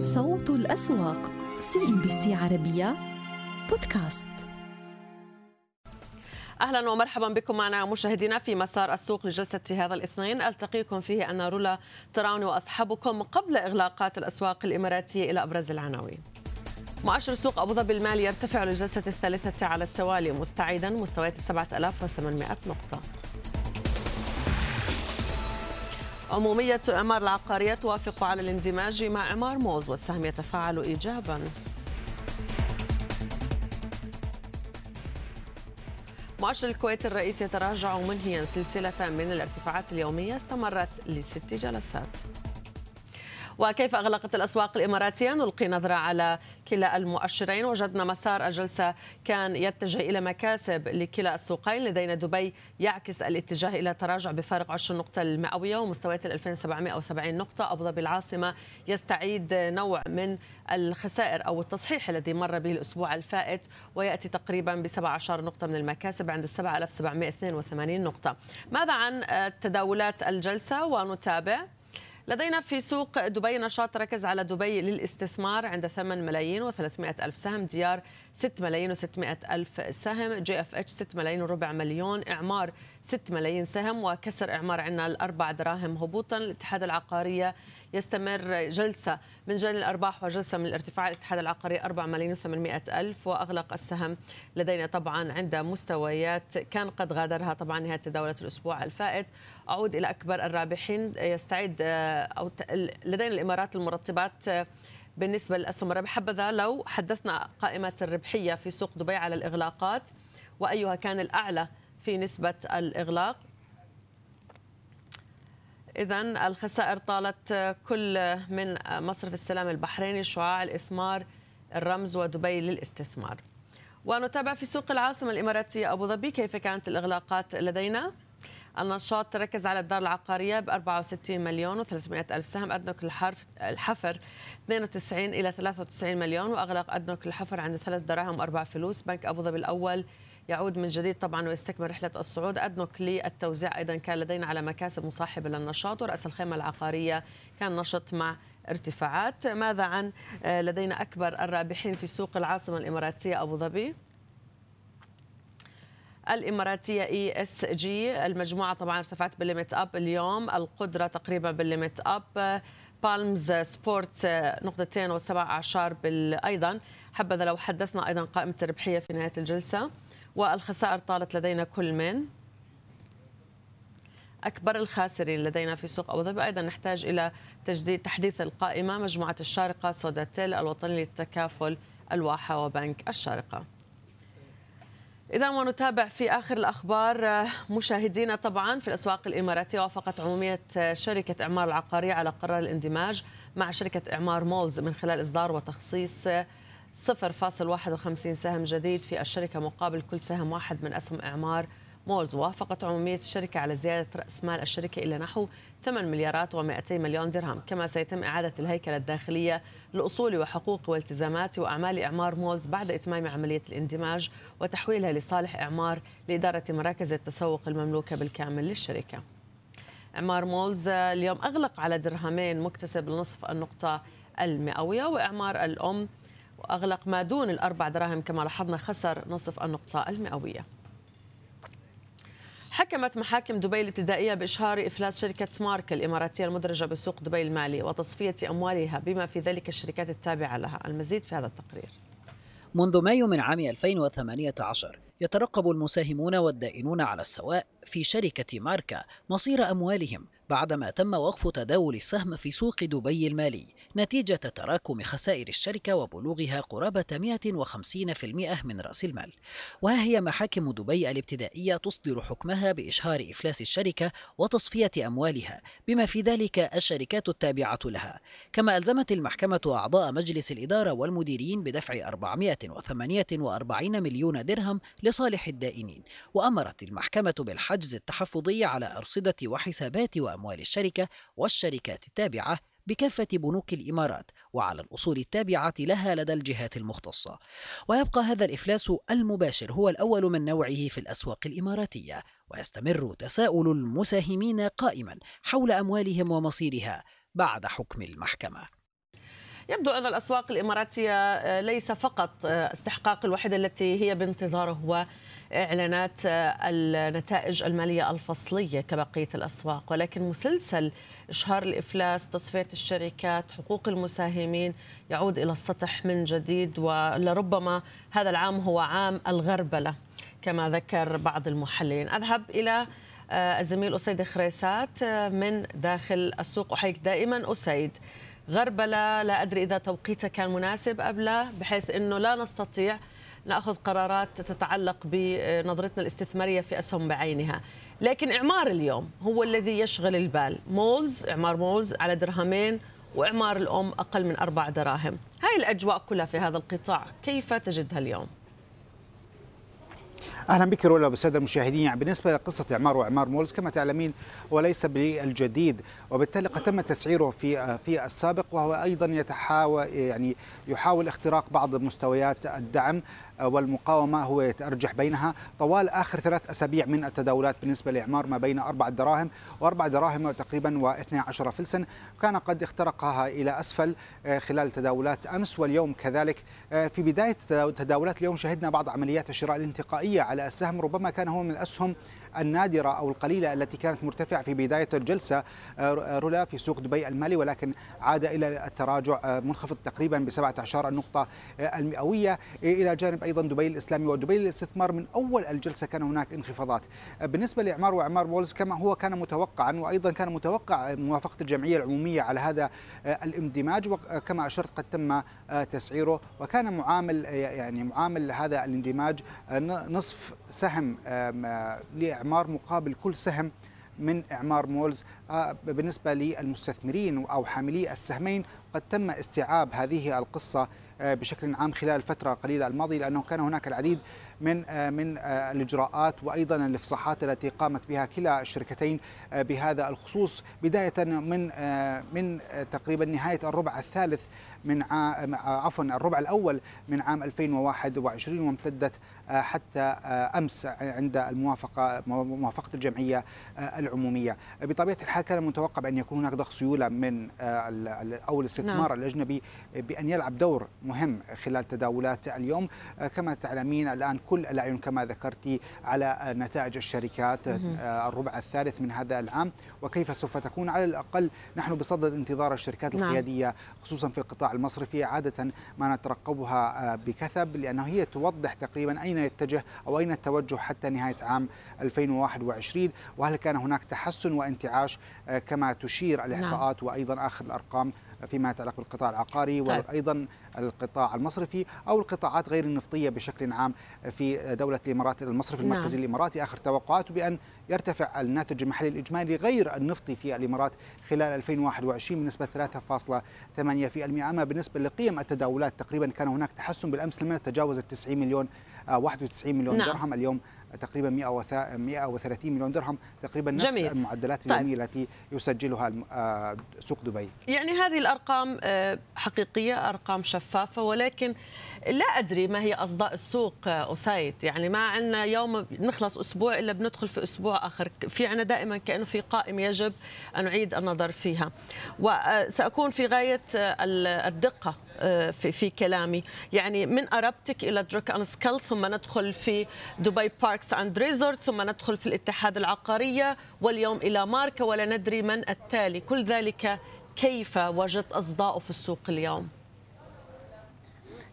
صوت الأسواق CNBC عربية بودكاست أهلا ومرحبا بكم معنا مشاهدينا في مسار السوق لجلسة هذا الاثنين ألتقيكم فيه أنا رولا تراوني وأصحبكم قبل إغلاقات الأسواق الإماراتية إلى أبرز العناوين. مؤشر سوق أبو ظبي المالي يرتفع للجلسه الثالثة على التوالي مستعيدا مستويات 7800 نقطة. عمومية إعمار العقارية توافق على الاندماج مع إعمار موز والسهم يتفاعل إيجابا. مؤشر الكويت الرئيسي يتراجع منهيا سلسلة من الارتفاعات اليومية استمرت لست جلسات. وكيف أغلقت الأسواق الإماراتية؟ نلقي نظرة على كلا المؤشرين. وجدنا مسار الجلسة كان يتجه إلى مكاسب لكلا السوقين. لدينا دبي يعكس الاتجاه إلى تراجع بفارق 10 نقطة المئوية ومستويات 2770 نقطة. أبو ظبي العاصمة يستعيد نوع من الخسائر أو التصحيح الذي مر به الأسبوع الفائت ويأتي تقريبا ب 17 نقطة من المكاسب عند 7782 نقطة. ماذا عن تداولات الجلسة؟ ونتابع. لدينا في سوق دبي نشاط ركز على دبي للاستثمار عند 8 ملايين و300 ألف سهم ديار 6 ملايين و600 ألف سهم GFH 6 ملايين وربع مليون إعمار 6 ملايين سهم وكسر إعمار عندنا الأربع دراهم هبوطا. الاتحاد العقارية يستمر جلسة من جني الأرباح وجلسة من الارتفاع. الاتحاد العقاري 4 ملايين و800 ألف وأغلق السهم لدينا طبعا عند مستويات كان قد غادرها طبعا نهاية تداولة الأسبوع الفائت. أعود إلى أكبر الرابحين. يستعيد أو لدينا الإمارات المرطبات بالنسبة للأسهم الربح حبذا لو حدثنا قائمة الربحية في سوق دبي على الإغلاقات وأيها كان الأعلى في نسبة الإغلاق. إذا الخسائر طالت كل من مصرف السلام البحريني شعاع الإثمار الرمز ودبي للاستثمار. ونتابع في سوق العاصمة الإماراتية أبو ظبي كيف كانت الإغلاقات لدينا. النشاط تركز على الدار العقارية ب 64 مليون و300 ألف سهم أدنك الحرف الحفر 92 إلى 93 مليون وأغلق أدنوك الحفر عند ثلاث دراهم وأربع فلوس. بنك أبو ظبي الأول يعود من جديد طبعا ويستكمل رحلة الصعود. أدنوك للتوزيع أيضا كان لدينا على مكاسب مصاحبة للنشاط ورأس الخيمة العقارية كان نشط مع ارتفاعات. ماذا عن لدينا أكبر الرابحين في سوق العاصمة الإماراتية أبو ظبي؟ الإماراتية ESG المجموعة طبعا ارتفعت بال limit up اليوم القدرة تقريبا بال limit up. بالمز سبورت نقطتين وسبع أعشار أيضا. حبذا لو حدثنا أيضا قائمة الربحية في نهاية الجلسة. والخسائر طالت لدينا كل من أكبر الخاسرين لدينا في سوق أبو ظبي. أيضا نحتاج إلى تجديد تحديث القائمة مجموعة الشارقة سوداتيل الوطني للتكافل الواحة وبنك الشارقة. إذا ونتابع في آخر الأخبار مشاهدينا طبعا في الأسواق الإماراتية وافقت عمومية شركة إعمار العقارية على قرار الاندماج مع شركة إعمار مولز من خلال إصدار وتخصيص 0.51 سهم جديد في الشركة مقابل كل سهم واحد من أسهم إعمار مولز وافقت عمومية الشركة على زيادة رأس مال الشركة إلى نحو 8 مليارات و200 مليون درهم كما سيتم إعادة الهيكلة الداخلية لأصول وحقوق والتزامات وأعمال إعمار مولز بعد إتمام عملية الاندماج وتحويلها لصالح إعمار لإدارة مراكز التسوق المملوكة بالكامل للشركة. إعمار مولز اليوم أغلق على درهمين مكتسب لنصف النقطة المئوية وإعمار الأم وأغلق ما دون الأربع دراهم كما لاحظنا خسر نصف النقطة المئوية. حكمت محاكم دبي الابتدائية بإشهار إفلاس شركة ماركة الإماراتية المدرجة بسوق دبي المالي وتصفية أموالها بما في ذلك الشركات التابعة لها. المزيد في هذا التقرير. منذ مايو من عام 2018 يترقب المساهمون والدائنون على السواء في شركة ماركا مصير أموالهم بعدما تم وقف تداول السهم في سوق دبي المالي نتيجة تراكم خسائر الشركة وبلوغها قرابة 150% من رأس المال. وها هي محاكم دبي الابتدائية تصدر حكمها بإشهار إفلاس الشركة وتصفية أموالها بما في ذلك الشركات التابعة لها. كما ألزمت المحكمة أعضاء مجلس الإدارة والمديرين بدفع 448 مليون درهم لصالح الدائنين. وأمرت المحكمة بالحجز التحفظي على أرصدة وحسابات وأموال الشركة والشركات التابعة بكافة بنوك الإمارات وعلى الأصول التابعة لها لدى الجهات المختصة. ويبقى هذا الإفلاس المباشر هو الأول من نوعه في الأسواق الإماراتية ويستمر تساؤل المساهمين قائما حول أموالهم ومصيرها بعد حكم المحكمة. يبدو أن الأسواق الإماراتية ليس فقط استحقاق الوحيدة التي هي بانتظاره هو إعلانات النتائج المالية الفصلية كبقية الأسواق. ولكن مسلسل إشهار الإفلاس تصفية الشركات حقوق المساهمين يعود إلى السطح من جديد ولربما هذا العام هو عام الغربلة كما ذكر بعض المحللين. أذهب إلى آه، الزميل أسيد خريسات آه، من داخل السوق. أحييك دائما أسيد. غربلة لا أدري إذا توقيتها كان مناسب أم لا بحيث أنه لا نستطيع نأخذ قرارات تتعلق بنظرتنا الاستثمارية في أسهم بعينها. لكن إعمار اليوم هو الذي يشغل البال. مولز إعمار مولز على درهمين وإعمار الأم أقل من أربع دراهم. هاي الأجواء كلها في هذا القطاع. كيف تجدها اليوم؟ أهلا بك رولا بالساده المشاهدين. يعني بالنسبة لقصة إعمار وإعمار مولز كما تعلمين وليس بالجديد. وبالتالي قد تم تسعيره في في السابق وهو أيضا يتحاول يعني يحاول اختراق بعض مستويات الدعم. والمقاومة هو يتأرجح بينها. طوال آخر ثلاث أسابيع من التداولات بالنسبة لإعمار ما بين أربع دراهم وأربع دراهم تقريبا و12 فلسا كان قد اخترقها إلى أسفل آه، خلال تداولات أمس واليوم كذلك. آه، في بداية تداولات اليوم شهدنا بعض عمليات الشراء الانتقائية على السهم ربما كان هو من الأسهم النادرة أو القليلة التي كانت مرتفعة في بداية الجلسة آه، رولا في سوق دبي المالي ولكن عاد إلى التراجع آه، منخفض تقريبا ب 17 النقطة آه، المئوية. إلى جانب أيضا دبي الإسلامي ودبي للاستثمار من أول الجلسة كان هناك انخفاضات. بالنسبة لإعمار وإعمار وولز كما هو كان متوقعا وأيضا كان متوقع موافقة الجمعية العمومية على هذا الإندماج وكما أشرت قد تم تسعيره وكان معامل يعني معامل هذا الاندماج نصف سهم إعمار مقابل كل سهم من إعمار مولز. آه، بالنسبة للمستثمرين أو حاملي السهمين قد تم استيعاب هذه القصة آه، بشكل عام خلال الفترة القليلة الماضية لأنه كان هناك العديد من آه، من الإجراءات وأيضا الإفصاحات التي قامت بها كلا الشركتين بهذا الخصوص. بداية من من تقريبا نهاية الربع الثالث من عفوا الربع الأول من عام 2021 وامتدت آه، حتى آه، أمس عند الموافقة موافقة الجمعية آه، العمومية. بطبيعة الحال كان متوقع أن يكون هناك ضخ سيولة من أو الاستثمار نعم. الأجنبي بأن يلعب دور مهم خلال تداولات اليوم كما تعلمين الآن كل الأعين كما ذكرتي على نتائج الشركات الربع الثالث من هذا العام وكيف سوف تكون على الأقل نحن بصدد انتظار الشركات نعم. القيادية خصوصا في القطاع المصرفي عادة ما نترقبها بكثب لأنه هي توضح تقريبا أين يتجه أو أين التوجه حتى نهاية عام 2021 وهل كان هناك تحسن وانتعاش آه، كما تشير الإحصاءات نعم. وأيضا آخر الأرقام فيما يتعلق بالقطاع العقاري طيب. وأيضا القطاع المصرفي أو القطاعات غير النفطية بشكل عام في دولة الإمارات المصرف المركزي نعم. الإماراتي آخر توقعاته بأن يرتفع الناتج المحلي الإجمالي غير النفطي في الإمارات خلال 2021 بنسبة 3.8% أما بالنسبة لقيم التداولات تقريبا كان هناك تحسن بالأمس لم نتجاوز ال 90 مليون 91 مليون نعم. درهم اليوم تقريبا 130 مليون درهم تقريبا نفس جميل. المعدلات طيب. اليوميه التي يسجلها آه، سوق دبي يعني هذه الأرقام آه، حقيقية أرقام شفافة ولكن لا أدري ما هي أصداء السوق آه، أسيد يعني ما عندنا يوم نخلص أسبوع إلا بندخل في أسبوع آخر. في عندنا دائما كأنه في قائمه يجب أن نعيد النظر فيها. وسأكون في غاية الدقة في, في كلامي. يعني من أرابتك إلى دريك آند سكل ثم ندخل في دبي باركس آند ريزورتس ثم ندخل في الاتحاد العقارية واليوم إلى ماركة ولا ندري من التالي. كل ذلك كيف وجدت أصداؤه في السوق اليوم؟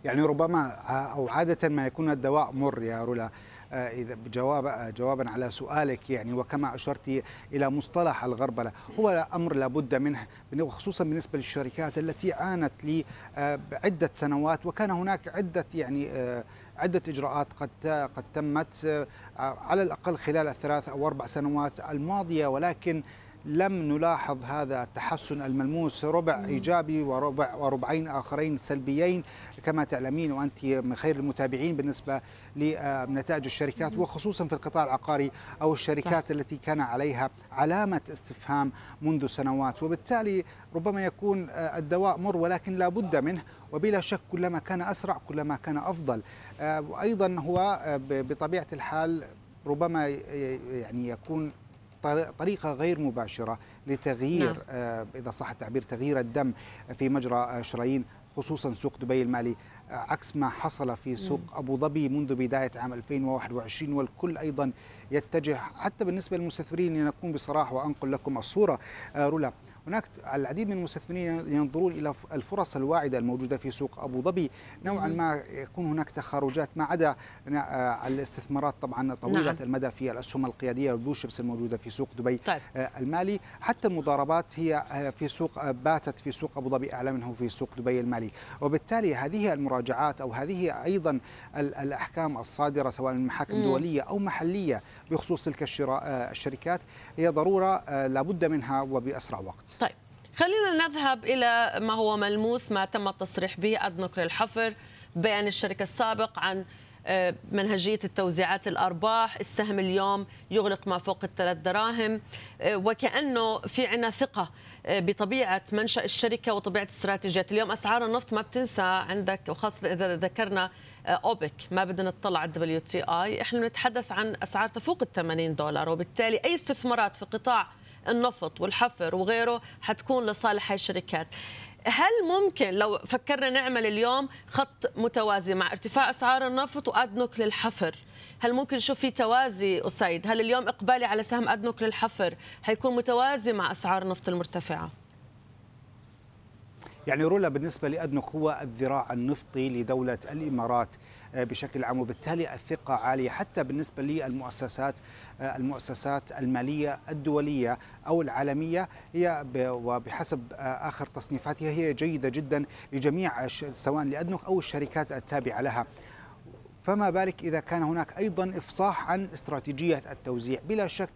يعني ربما أو عادة ما يكون الدواء مر يا رولا. آه، إذا بجواب آه، جوابا على سؤالك يعني وكما أشرت إلى مصطلح الغربلة هو أمر لابد منه خصوصا بالنسبة للشركات التي عانت لعدة سنوات وكان هناك عدة يعني آه، عدة إجراءات قد قد تمت على الأقل خلال الثلاث أو أربع سنوات الماضية ولكن لم نلاحظ هذا التحسن الملموس. ربع إيجابي وربع وربعين آخرين سلبيين. كما تعلمين وأنت من خير المتابعين بالنسبة لنتائج الشركات وخصوصا في القطاع العقاري أو الشركات التي كان عليها علامة استفهام منذ سنوات. وبالتالي ربما يكون الدواء مر ولكن لا بد منه. وبلا شك كلما كان أسرع كلما كان أفضل. وأيضا هو بطبيعة الحال ربما يعني يكون طريقة غير مباشرة لتغيير نعم. آه، إذا صح التعبير تغيير الدم في مجرى شرايين خصوصا سوق دبي المالي. عكس ما حصل في سوق أبو ظبي منذ بداية عام 2021 والكل أيضا يتجه حتى بالنسبة للمستثمرين لنكون بصراحة وأنقل لكم الصورة. رولا هناك العديد من المستثمرين ينظرون إلى الفرص الواعدة الموجودة في سوق أبو ظبي. نوعا ما يكون هناك تخارجات ما عدا الاستثمارات طبعا طويلة نعم. المدى في الاسهم القيادية والبلو شيبس الموجودة في سوق دبي طيب. المالي. حتى المضاربات هي في سوق باتت في سوق أبو ظبي اعلى منه في سوق دبي المالي. وبالتالي هذه المراجعات أو هذه أيضا الأحكام الصادرة سواء من محاكم دولية أو محلية بخصوص تلك الشركات هي ضرورة لابد منها وبأسرع وقت. طيب خلينا نذهب إلى ما هو ملموس ما تم التصريح به أدنوك للحفر بيان الشركة السابق عن آه، منهجية التوزيعات الأرباح السهم اليوم يغلق ما فوق الثلاث دراهم آه، وكأنه في عنا ثقة آه، بطبيعة منشأ الشركة وطبيعة استراتيجيات اليوم. أسعار النفط ما بتنسى عندك وخاصة إذا ذكرنا أوبك ما بدنا نطلع على ال WTI. إحنا نتحدث عن أسعار تفوق ال 80 دولار وبالتالي أي استثمارات في قطاع النفط والحفر وغيره حتكون لصالح هاي الشركات. هل ممكن لو فكرنا نعمل اليوم خط متوازي مع ارتفاع أسعار النفط وادنك للحفر؟ هل ممكن نشوف في توازي أسيد؟ هل اليوم إقبالي على سهم أدنك للحفر هيكون متوازي مع أسعار النفط المرتفعة؟ يعني رولا بالنسبة لأدنك هو الذراع النفطي لدولة الإمارات. بشكل عام وبالتالي الثقة عالية حتى بالنسبة للمؤسسات آه، المؤسسات المالية الدولية أو العالمية. هي وبحسب آه، آخر تصنيفاتها هي جيدة جدا لجميع سواء لأدنك أو الشركات التابعة لها. فما بالك إذا كان هناك أيضا إفصاح عن استراتيجية التوزيع؟ بلا شك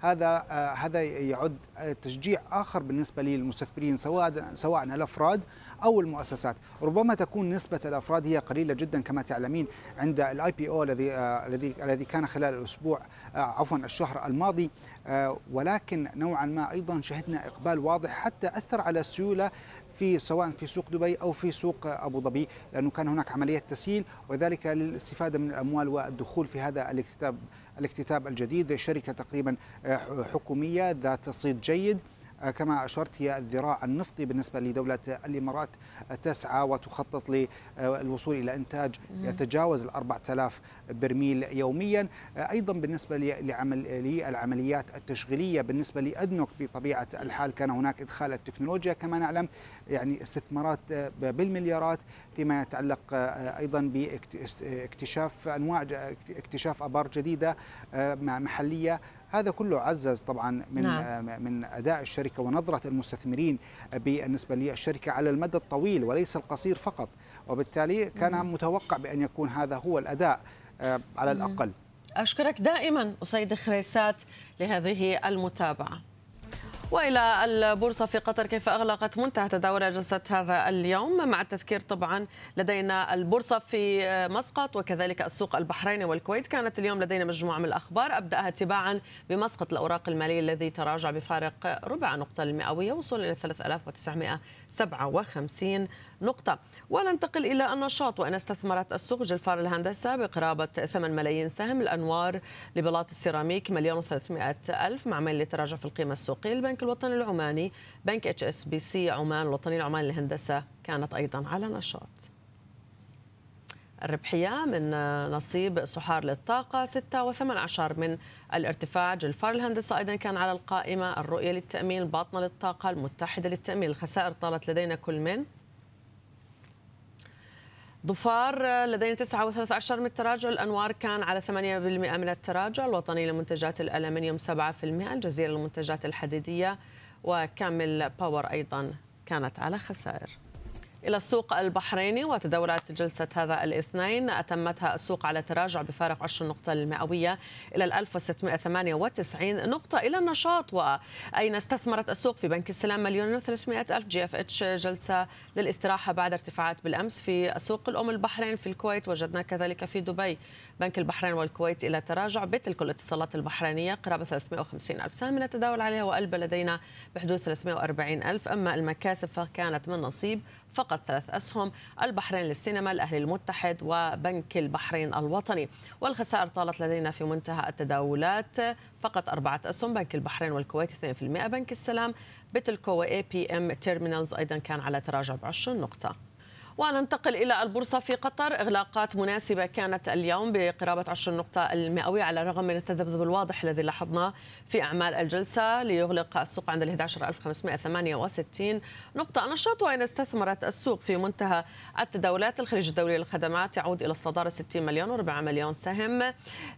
هذا آه، هذا يعد تشجيع آخر بالنسبة للمستثمرين سواء سواء الأفراد أو المؤسسات، ربما تكون نسبة الأفراد هي قليلة جدا كما تعلمين عند ال IPO الذي آه، الذي الذي كان خلال الأسبوع آه، عفوا الشهر الماضي. ولكن نوعا ما أيضا شهدنا إقبال واضح حتى أثر على السيولة في سواء في سوق دبي أو في سوق أبو ظبي لأنه كان هناك عملية تسييل وذلك للاستفادة من الأموال والدخول في هذا الاكتتاب الاكتتاب الجديد. شركة تقريبا آه، حكومية ذات صيت جيد. آه، كما أشرت هي الذراع النفطي بالنسبة لدولة الإمارات تسعى وتخطط للوصول إلى إنتاج يتجاوز ال 4000 برميل يوميا. آه، أيضا بالنسبة لعمل للعمليات التشغيلية بالنسبة لأدنك بطبيعة الحال كان هناك إدخال التكنولوجيا كما نعلم يعني استثمارات بالمليارات. فيما يتعلق أيضا باكتشاف أنواع اكتشاف أبار جديدة محلية. هذا كله عزز طبعا من نعم. من أداء الشركة ونظرة المستثمرين بالنسبة للشركة على المدى الطويل وليس القصير فقط وبالتالي كان مم. متوقع بأن يكون هذا هو الأداء آه، على الأقل أشكرك دائما أسيد خريسات لهذه المتابعة وإلى البورصة في قطر كيف أغلقت منتهى تداول جلسه هذا اليوم؟ مع التذكير طبعا لدينا البورصة في مسقط وكذلك السوق البحريني والكويت. كانت اليوم لدينا مجموعة من الأخبار. أبدأها تباعا بمسقط الأوراق المالية الذي تراجع بفارق ربع نقطة المئوية وصولا إلى 3957 نقطة. وننتقل إلى النشاط. وأين استثمرت السوق جلفار الهندسة بقرابة 8 ملايين سهم. الأنوار لبلاط السيراميك مليون و300 ألف مع ميل لتراجع في القيمة السوقية. البنك الوطني العماني بنك HSBC عمان الوطني العماني للهندسة كانت أيضا على نشاط. الربحية من نصيب سحار للطاقة 6 و18 من الارتفاع. جلفار الهندسة أيضا كان على القائمة. الرؤية للتأمين الباطنة للطاقة المتحدة للتأمين. الخسائر طالت لدينا كل من ظفار لدينا 9 من التراجع. الأنوار كان على 8% من التراجع. الوطني لمنتجات الألمنيوم 7% الجزيرة للمنتجات الحديدية. وكامل باور أيضا كانت على خسائر. إلى السوق البحريني وتداولات جلسة هذا الاثنين. أتمتها السوق على تراجع بفارق 10 نقطة المئوية إلى 1698 نقطة إلى النشاط. وأين استثمرت السوق في بنك السلام مليون و300 ألف GFH جلسة للاستراحة بعد ارتفاعات بالأمس في سوق الأم البحرين في الكويت. وجدنا كذلك في دبي بنك البحرين والكويت إلى تراجع بتلكو الاتصالات البحرينية قرابة 350 ألف سهم نتداول عليها وألبا لدينا بحدود 340 ألف. أما المكاسب فكانت من نصيب فقط ثلاث أسهم البحرين للسينما الأهلي المتحد وبنك البحرين الوطني. والخسائر طالت لدينا في منتهى التداولات. فقط أربعة أسهم بنك البحرين والكويت 2% بنك السلام بتلكو و APM Terminals أيضا كان على تراجع ب 20 نقطة. وننتقل إلى البورصة في قطر. إغلاقات مناسبة كانت اليوم بقرابة 10 نقطة المئوية على الرغم من التذبذب الواضح الذي لاحظناه في أعمال الجلسة ليغلق السوق عند ال 11568 نقطة النشاط وإن استثمرت السوق في منتهى التداولات الخليج الدولي للخدمات يعود إلى الصدارة 60 مليون و4 مليون سهم.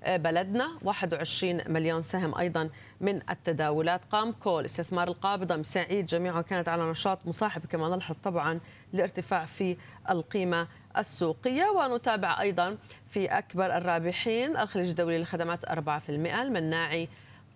بلدنا 21 مليون سهم أيضا من التداولات. قام كول استثمار القابضة مساعيد جميعها كانت على نشاط مصاحب كما نلحظ طبعا لارتفاع في القيمة السوقية. ونتابع أيضا في أكبر الرابحين. الخليج الدولي للخدمات 4% المناعي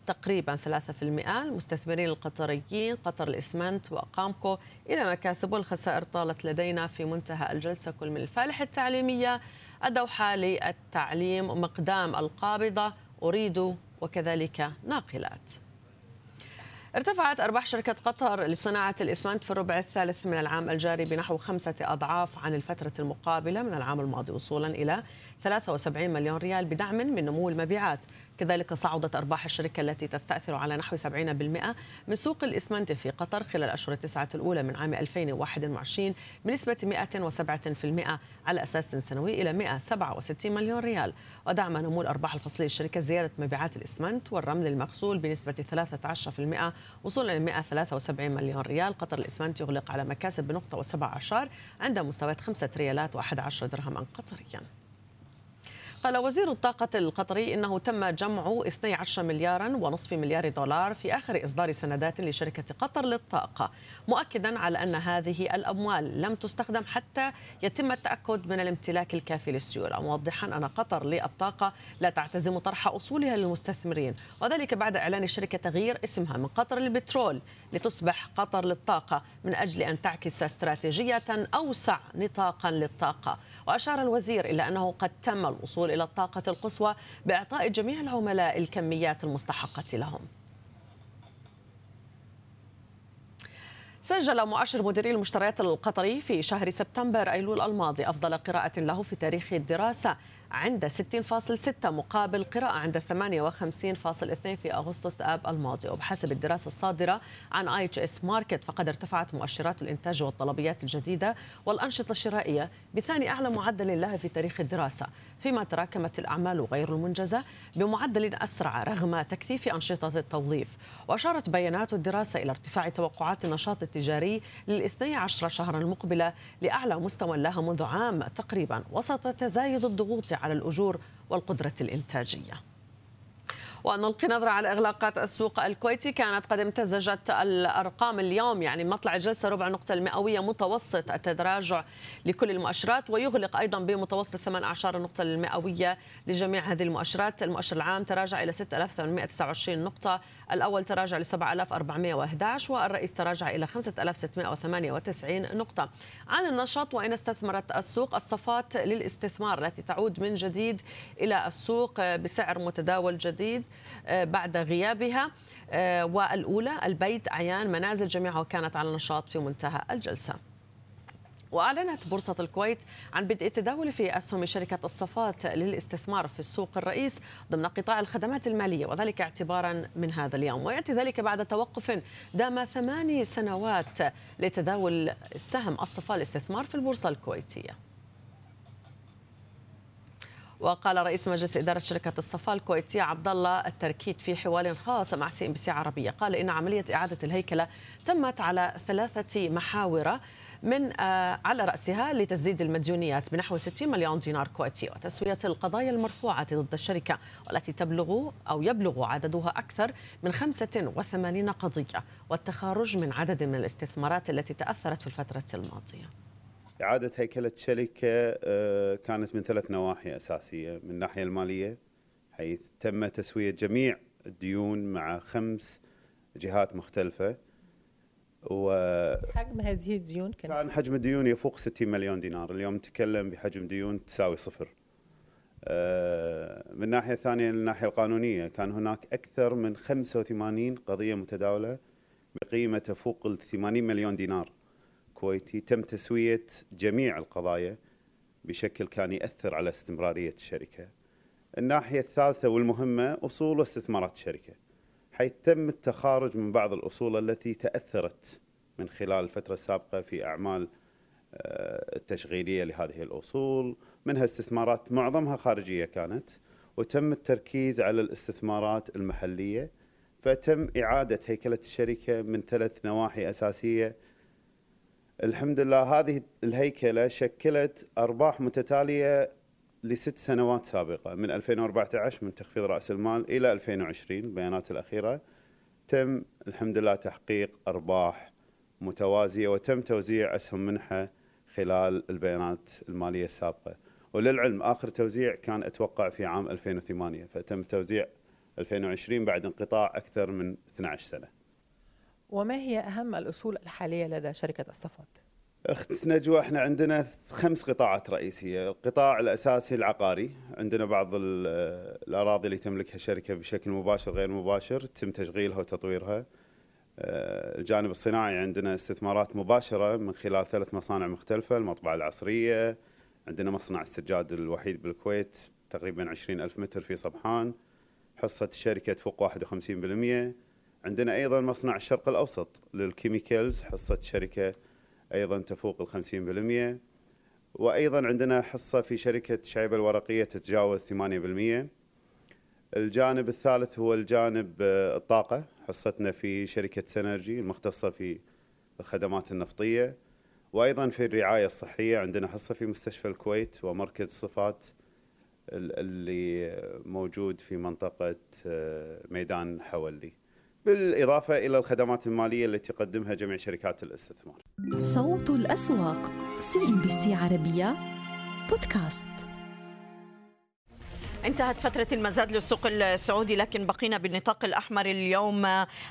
تقريبا 3% المستثمرين القطريين قطر الإسمنت وقامكو. إلى مكاسب والخسائر طالت لدينا في منتهى الجلسة. كل من الفالح التعليمية الدوحة للتعليم مقدام القابضة أريد وكذلك ناقلات. ارتفعت أرباح شركة قطر لصناعة الإسمنت في الربع الثالث من العام الجاري بنحو خمسة أضعاف عن الفترة المقابلة. من العام الماضي وصولا إلى 73 مليون ريال بدعم من نمو المبيعات. كذلك صعدت أرباح الشركة التي تستأثر على نحو 70% من سوق الإسمنت في قطر خلال الأشهر التسعة الأولى من عام 2021 بنسبة 107% على أساس سنوي إلى 167 مليون ريال. ودعم نمو الأرباح الفصلية للشركة زيادة مبيعات الإسمنت والرمل المغسول بنسبة 13% وصولا إلى 173 مليون ريال. قطر الإسمنت يغلق على مكاسب بنقطة وسبع عشر عند مستويات 5 ريالات و11 درهما قطريا. قال وزير الطاقة القطري إنه تم جمع 12 مليارا ونصف مليار دولار في آخر إصدار سندات لشركة قطر للطاقة مؤكدا على أن هذه الأموال لم تستخدم حتى يتم التأكد من الامتلاك الكافي للسيولة. موضحا أن قطر للطاقة لا تعتزم طرح أصولها للمستثمرين وذلك بعد إعلان الشركة تغيير اسمها من قطر للبترول لتصبح قطر للطاقة من أجل أن تعكس استراتيجية أوسع نطاقا للطاقة. وأشار الوزير إلى أنه قد تم الوصول إلى الطاقة القصوى بإعطاء جميع العملاء الكميات المستحقة لهم. سجل مؤشر مديري المشتريات القطري في شهر سبتمبر أيلول الماضي أفضل قراءة له في تاريخ الدراسة. عند 60.6 مقابل قراءة عند 58.2 في أغسطس آب الماضي. وبحسب الدراسة الصادرة عن IHS Markit فقد ارتفعت مؤشرات الإنتاج والطلبيات الجديدة والأنشطة الشرائية بثاني أعلى معدل لها في تاريخ الدراسة. فيما تراكمت الأعمال غير المنجزة بمعدل أسرع رغم تكثيف أنشطة التوظيف. وأشارت بيانات الدراسة إلى ارتفاع توقعات النشاط التجاري للاثني عشر شهرا المقبلة لأعلى مستوى لها منذ عام تقريبا وسط تزايد الضغوط على الأجور والقدرة الإنتاجية. ونلقي نظرة على إغلاقات السوق الكويتي. كانت قد امتزجت الأرقام اليوم يعني مطلع الجلسة ربع نقطة المئوية متوسط التراجع لكل المؤشرات ويغلق أيضا بمتوسط 18 نقطة المئوية لجميع هذه المؤشرات. المؤشر العام تراجع إلى 6829 نقطة. الأول تراجع ل 7411 والرئيس تراجع إلى 5698 نقطة عن النشاط وإن استثمرت السوق. الصفات للاستثمار التي تعود من جديد إلى السوق بسعر متداول جديد آه، بعد غيابها. آه، والأولى البيت أعيان منازل جميعها كانت على نشاط في منتهى الجلسة. وأعلنت بورصة الكويت عن بدء التداول في أسهم شركة الصفات للاستثمار في السوق الرئيس ضمن قطاع الخدمات المالية وذلك اعتبارا من هذا اليوم. ويأتي ذلك بعد توقف دام ثماني سنوات لتداول سهم الصفاء للاستثمار في البورصة الكويتية. وقال رئيس مجلس إدارة شركة الصفاء الكويتية عبد الله التركيت في حوار خاص مع CNBC عربية قال إن عملية إعادة الهيكلة تمت على ثلاثة محاور من آه، على رأسها لتسديد المديونيات بنحو 60 مليون دينار كويتي وتسوية القضايا المرفوعة ضد الشركة والتي تبلغ أو يبلغ عددها أكثر من 85 قضية والتخارج من عدد من الاستثمارات التي تأثرت في الفترة الماضية. إعادة هيكلة الشركة آه، كانت من ثلاث نواحي أساسية. من الناحية المالية حيث تم تسوية جميع الديون مع خمس جهات مختلفة. و حجم هذه الديون كان كان حجم الديون يفوق 60 مليون دينار اليوم نتكلم بحجم ديون تساوي صفر آه، من الناحيه الثانية الناحية القانونية كان هناك أكثر من 85 قضية متداولة بقيمة تفوق ال 80 مليون دينار كويتي تم تسوية جميع القضايا بشكل كان يأثر على استمرارية الشركة. الناحية الثالثة والمهمة أصول واستثمارات الشركة. حيث تم التخارج من بعض الأصول التي تأثرت من خلال الفترة السابقة في أعمال التشغيلية لهذه الأصول منها استثمارات معظمها خارجية كانت وتم التركيز على الاستثمارات المحلية فتم إعادة هيكلة الشركة من ثلاث نواحي أساسية. الحمد لله هذه الهيكلة شكلت أرباح متتالية لست سنوات سابقة من 2014 من تخفيض رأس المال إلى 2020 البيانات الأخيرة تم الحمد لله تحقيق أرباح متوازية وتم توزيع أسهم منحة خلال البيانات المالية السابقة وللعلم آخر توزيع كان أتوقع في عام 2008 فتم توزيع 2020 بعد انقطاع أكثر من 12 سنة. وما هي أهم الأصول الحالية لدى شركة الصفوت؟ أخت نجوى إحنا عندنا خمس قطاعات رئيسية، القطاع الأساسي العقاري، عندنا بعض الأراضي اللي تملكها الشركة بشكل مباشر غير مباشر تم تشغيلها وتطويرها. آه، الجانب الصناعي عندنا استثمارات مباشرة من خلال ثلاث مصانع مختلفة، المطبعة العصرية، عندنا مصنع السجاد الوحيد بالكويت تقريبا 20 ألف متر في صبحان. حصة الشركة تفوق 51% عندنا أيضا مصنع الشرق الأوسط لل Chemicals حصة الشركة أيضا تفوق ال 50% وأيضا عندنا حصة في شركة شعيبة الورقية تتجاوز 8% الجانب الثالث هو الجانب الطاقة حصتنا في شركة Synergy المختصة في الخدمات النفطية. وأيضا في الرعاية الصحية عندنا حصة في مستشفى الكويت ومركز صفات اللي موجود في منطقة آه، ميدان حولي. بالإضافة إلى الخدمات المالية التي تقدمها جميع شركات الاستثمار. صوت الأسواق CNBC عربية بودكاست انتهت فترة المزاد للسوق السعودي لكن بقينا بالنطاق الأحمر اليوم.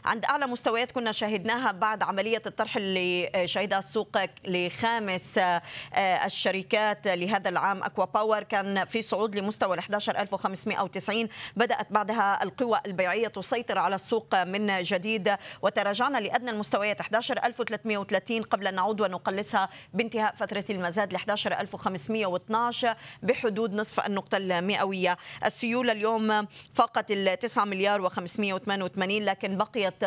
عند أعلى مستويات كنا شاهدناها بعد عملية الطرح اللي شهدها السوق لخامس الشركات لهذا العام. أكوا باور كان في صعود لمستوى 11590 بدأت بعدها القوى البيعية تسيطر على السوق من جديد. وتراجعنا لأدنى المستويات 11330 قبل أن نعود ونقلصها بانتهاء فترة المزاد ل 11512 بحدود نصف النقطة المئوية. السيولة اليوم فاقت ال 9 مليار و588 لكن بقيت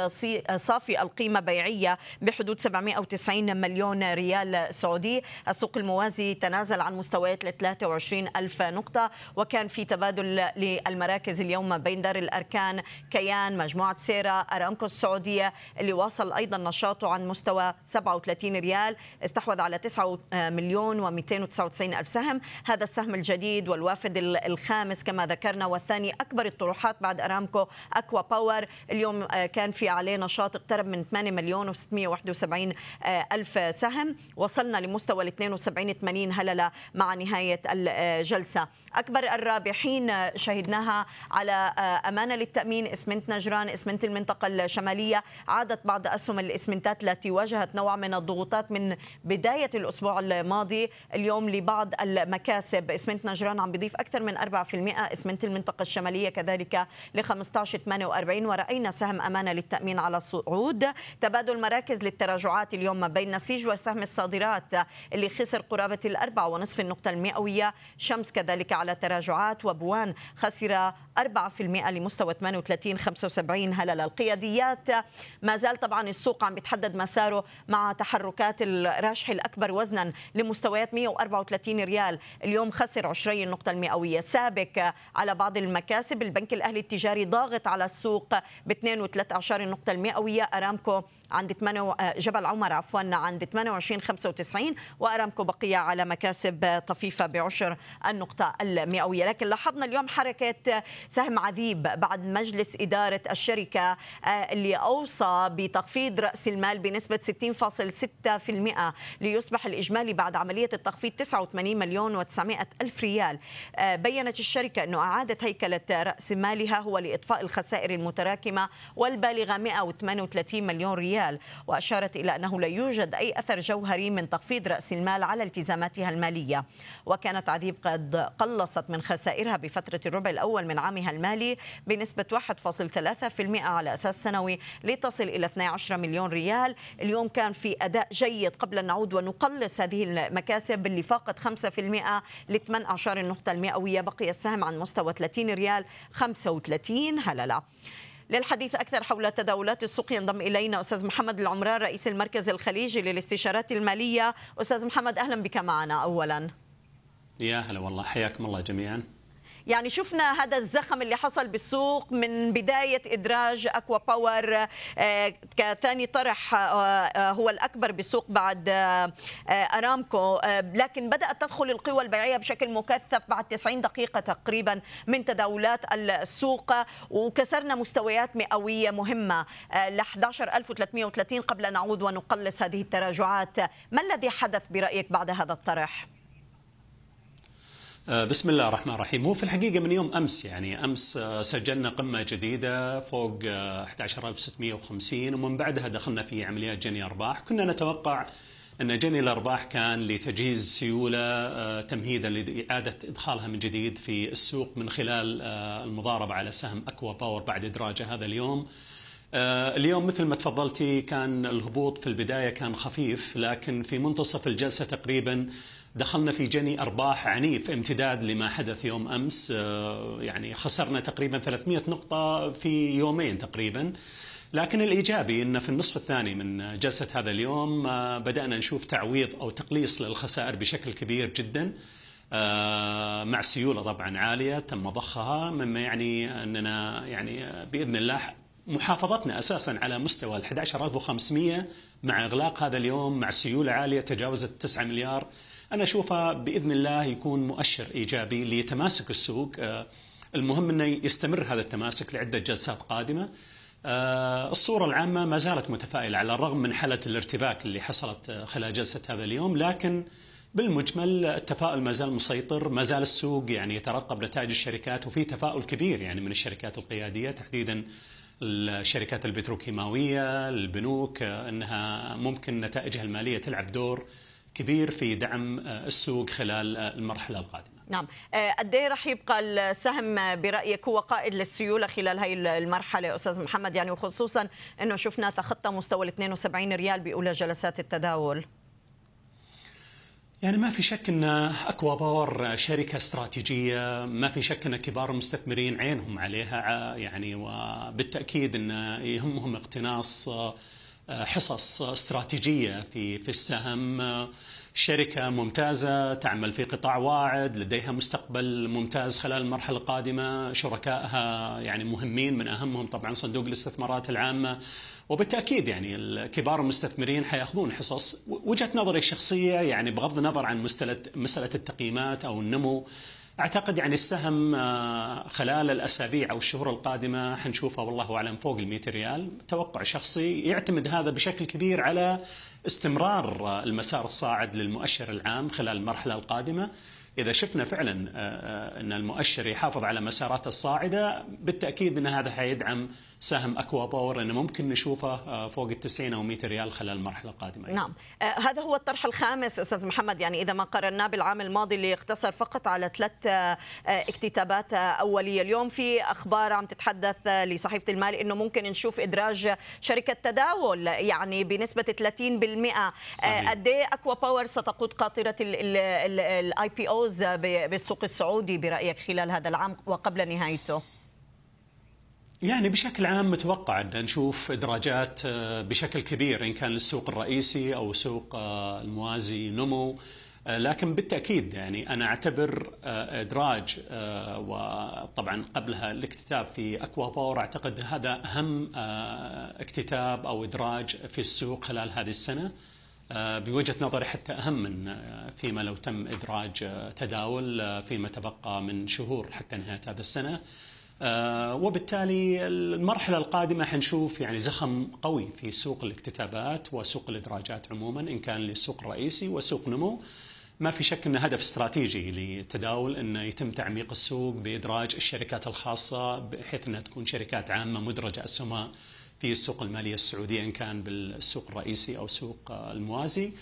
صافي القيمة بيعية بحدود 790 مليون ريال سعودي. السوق الموازي تنازل عن مستويات ل 23 ألف نقطة وكان في تبادل للمراكز اليوم بين دار الأركان كيان مجموعة سيرا أرامكو السعودية اللي واصل أيضا نشاطه عن مستوى 37 ريال استحوذ على 9 مليون و299 ألف سهم. هذا السهم الجديد والوافد الخامس كما ذكرنا والثاني أكبر الطروحات بعد أرامكو أكوا باور. اليوم آه، كان في عليه نشاط اقترب من 8 مليون و671 آه، ألف سهم. وصلنا لمستوى ال 72 80 هللة مع نهاية الجلسة. أكبر الرابحين شهدناها على آه، أمانة للتأمين. إسمنت نجران إسمنت المنطقة الشمالية. عادت بعض أسهم الإسمنتات التي واجهت نوع من الضغوطات من بداية الأسبوع الماضي. اليوم لبعض المكاسب. إسمنت نجران عم بيضيف أكثر من 4% اسمنت المنطقة الشمالية كذلك ل 15.48 ورأينا سهم أمانة للتأمين على الصعود تبادل مراكز للتراجعات اليوم بين نسيج وسهم الصادرات اللي خسر قرابة الأربعة ونصف النقطة المئوية. شمس كذلك على تراجعات. وبوان خسر 4% لمستوى 38 75 هلل القياديات. ما زال طبعا السوق عم بيتحدد مساره مع تحركات الراجح الأكبر وزنا لمستويات 134 ريال. اليوم خسر 20 النقطة المئوية. سابك على بعض المكاسب. البنك الأهلي التجاري ضاغط على السوق ب 2.13 النقطة المئوية أرامكو عند 8 جبل عمر عفوا عند 28.95 وأرامكو بقية على مكاسب طفيفة بعشر النقطة المئوية. لكن لاحظنا اليوم حركة سهم عذيب بعد مجلس إدارة الشركة آه، اللي أوصى بتخفيض رأس المال بنسبة 60.6% ليصبح الإجمالي بعد عملية التخفيض 89 مليون و900 ألف ريال. آه، بيّنت الشركة أنه أعادت هيكلة رأس مالها هو لإطفاء الخسائر المتراكمة والبالغة 138 مليون ريال وأشارت إلى أنه لا يوجد أي أثر جوهري من تخفيض رأس المال على التزاماتها المالية. وكانت عذيب قد قلصت من خسائرها بفترة الربع الأول من عامها المالي بنسبة 1.3% على أساس سنوي لتصل إلى 12 مليون ريال. اليوم كان في أداء جيد قبل أن نعود ونقلص هذه المكاسب اللي فاقت 5% ل 18 النقطة المئوية. بقي السهم عن مستوى 30 ريال 35 هللة. للحديث أكثر حول تداولات السوق ينضم إلينا أستاذ محمد العمران رئيس المركز الخليجي للاستشارات المالية. أستاذ محمد أهلا بك معنا أولا. يا هلا والله حياكم الله جميعا. يعني شفنا هذا الزخم اللي حصل بالسوق من بداية إدراج أكوا باور آه، كثاني طرح آه، آه، هو الأكبر بالسوق بعد أرامكو. لكن بدأت تدخل القوى البيعية بشكل مكثف بعد 90 دقيقة تقريبا من تداولات السوق وكسرنا مستويات مئوية مهمة. ل 11330 قبل أن نعود ونقلص هذه التراجعات. ما الذي حدث برأيك بعد هذا الطرح؟ آه، بسم الله الرحمن الرحيم. هو في الحقيقة من يوم أمس يعني أمس آه، سجلنا قمة جديدة فوق 11650 آه، ومن بعدها دخلنا في عمليات جني أرباح. كنا نتوقع أن جني الأرباح كان لتجهيز سيولة تمهيدا لإعادة إدخالها من جديد في السوق من خلال المضاربة على سهم أكوا باور بعد إدراجه هذا اليوم. اليوم مثل ما تفضلتي كان الهبوط في البداية كان خفيف لكن في منتصف الجلسة تقريبا دخلنا في جني أرباح عنيف امتداد لما حدث يوم أمس آه، يعني خسرنا تقريبا 300 نقطة في يومين تقريبا. لكن الإيجابي أن في النصف الثاني من جلسة هذا اليوم آه، بدأنا نشوف تعويض أو تقليص للخسائر بشكل كبير جدا آه، مع سيولة طبعا عالية تم ضخها مما يعني أننا يعني بإذن الله محافظتنا أساسا على مستوى ال 11500 مع إغلاق هذا اليوم مع سيولة عالية تجاوزت 9 مليار. أنا أشوفها بإذن الله يكون مؤشر إيجابي لتماسك السوق. آه، المهم أنه يستمر هذا التماسك لعدة جلسات قادمة. آه، الصورة العامة ما زالت متفائلة على الرغم من حالة الارتباك اللي حصلت آه، خلال جلسة هذا اليوم لكن بالمجمل التفاؤل ما زال مسيطر ما زال السوق يعني يترقب نتائج الشركات وفي تفاؤل كبير يعني من الشركات القيادية تحديدا الشركات البتروكيماوية البنوك أنها ممكن نتائجها المالية تلعب دور كبير في دعم آه، السوق خلال آه، المرحلة القادمة. نعم، آه، قد إيه رح يبقى السهم برأيك هو قائد للسيولة خلال هي المرحلة أستاذ محمد يعني وخصوصا إنه شفنا تخطى مستوى ال 72 ريال بأولى جلسات التداول. يعني ما في شك إن أكوا باور شركة استراتيجية، ما في شك إن كبار المستثمرين عينهم عليها يعني وبالتأكيد إن يهمهم اقتناص حصص استراتيجية في في السهم. شركة ممتازة تعمل في قطاع واعد لديها مستقبل ممتاز خلال المرحلة القادمة. شركائها يعني مهمين من أهمهم طبعا صندوق الاستثمارات العامة. وبالتأكيد يعني كبار المستثمرين حيأخذون حصص. وجهة نظري الشخصية يعني بغض النظر عن مسألة التقييمات أو النمو أعتقد يعني السهم آه، خلال الأسابيع أو الشهور القادمة حنشوفه والله أعلم فوق ال 100 ريال، توقع شخصي يعتمد هذا بشكل كبير على استمرار المسار الصاعد للمؤشر العام خلال المرحلة القادمة. إذا شفنا فعلا آه، آه، إن المؤشر يحافظ على مساراته الصاعدة بالتأكيد إن هذا حيدعم سهم أكوا باور إنه ممكن نشوفه آه، فوق ال 90 أو 100 ريال خلال المرحلة القادمة. نعم. آه هذا هو الطرح الخامس أستاذ محمد. يعني إذا ما قارناه بالعام الماضي اللي اقتصر فقط على ثلاث آه اكتتابات أولية. اليوم في أخبار عم تتحدث لصحيفة المال إنه ممكن نشوف إدراج شركة تداول يعني بنسبة 30% آه قد إيه أكوا باور ستقود قاطرة ال IPOs بالسوق السعودي برأيك خلال هذا العام وقبل نهايته؟ يعني بشكل عام متوقع أن نشوف إدراجات آه، بشكل كبير إن كان للسوق الرئيسي أو سوق آه، الموازي نمو. آه، لكن بالتأكيد يعني أنا أعتبر إدراج وطبعا قبلها الاكتتاب في اكوا باور أعتقد هذا أهم اكتتاب أو إدراج في السوق خلال هذه السنة. بوجهة نظري حتى أهم من فيما لو تم إدراج تداول فيما تبقى من شهور حتى نهاية هذا السنة. وبالتالي المرحلة القادمة حنشوف يعني زخم قوي في سوق الاكتتابات وسوق الإدراجات عموما إن كان للسوق الرئيسي وسوق نمو ما في شك إنه هدف استراتيجي للتداول إنه يتم تعميق السوق بإدراج الشركات الخاصة بحيث إنها تكون شركات عامة مدرجة اسهمها في السوق المالية السعودية إن كان بالسوق الرئيسي أو سوق الموازي.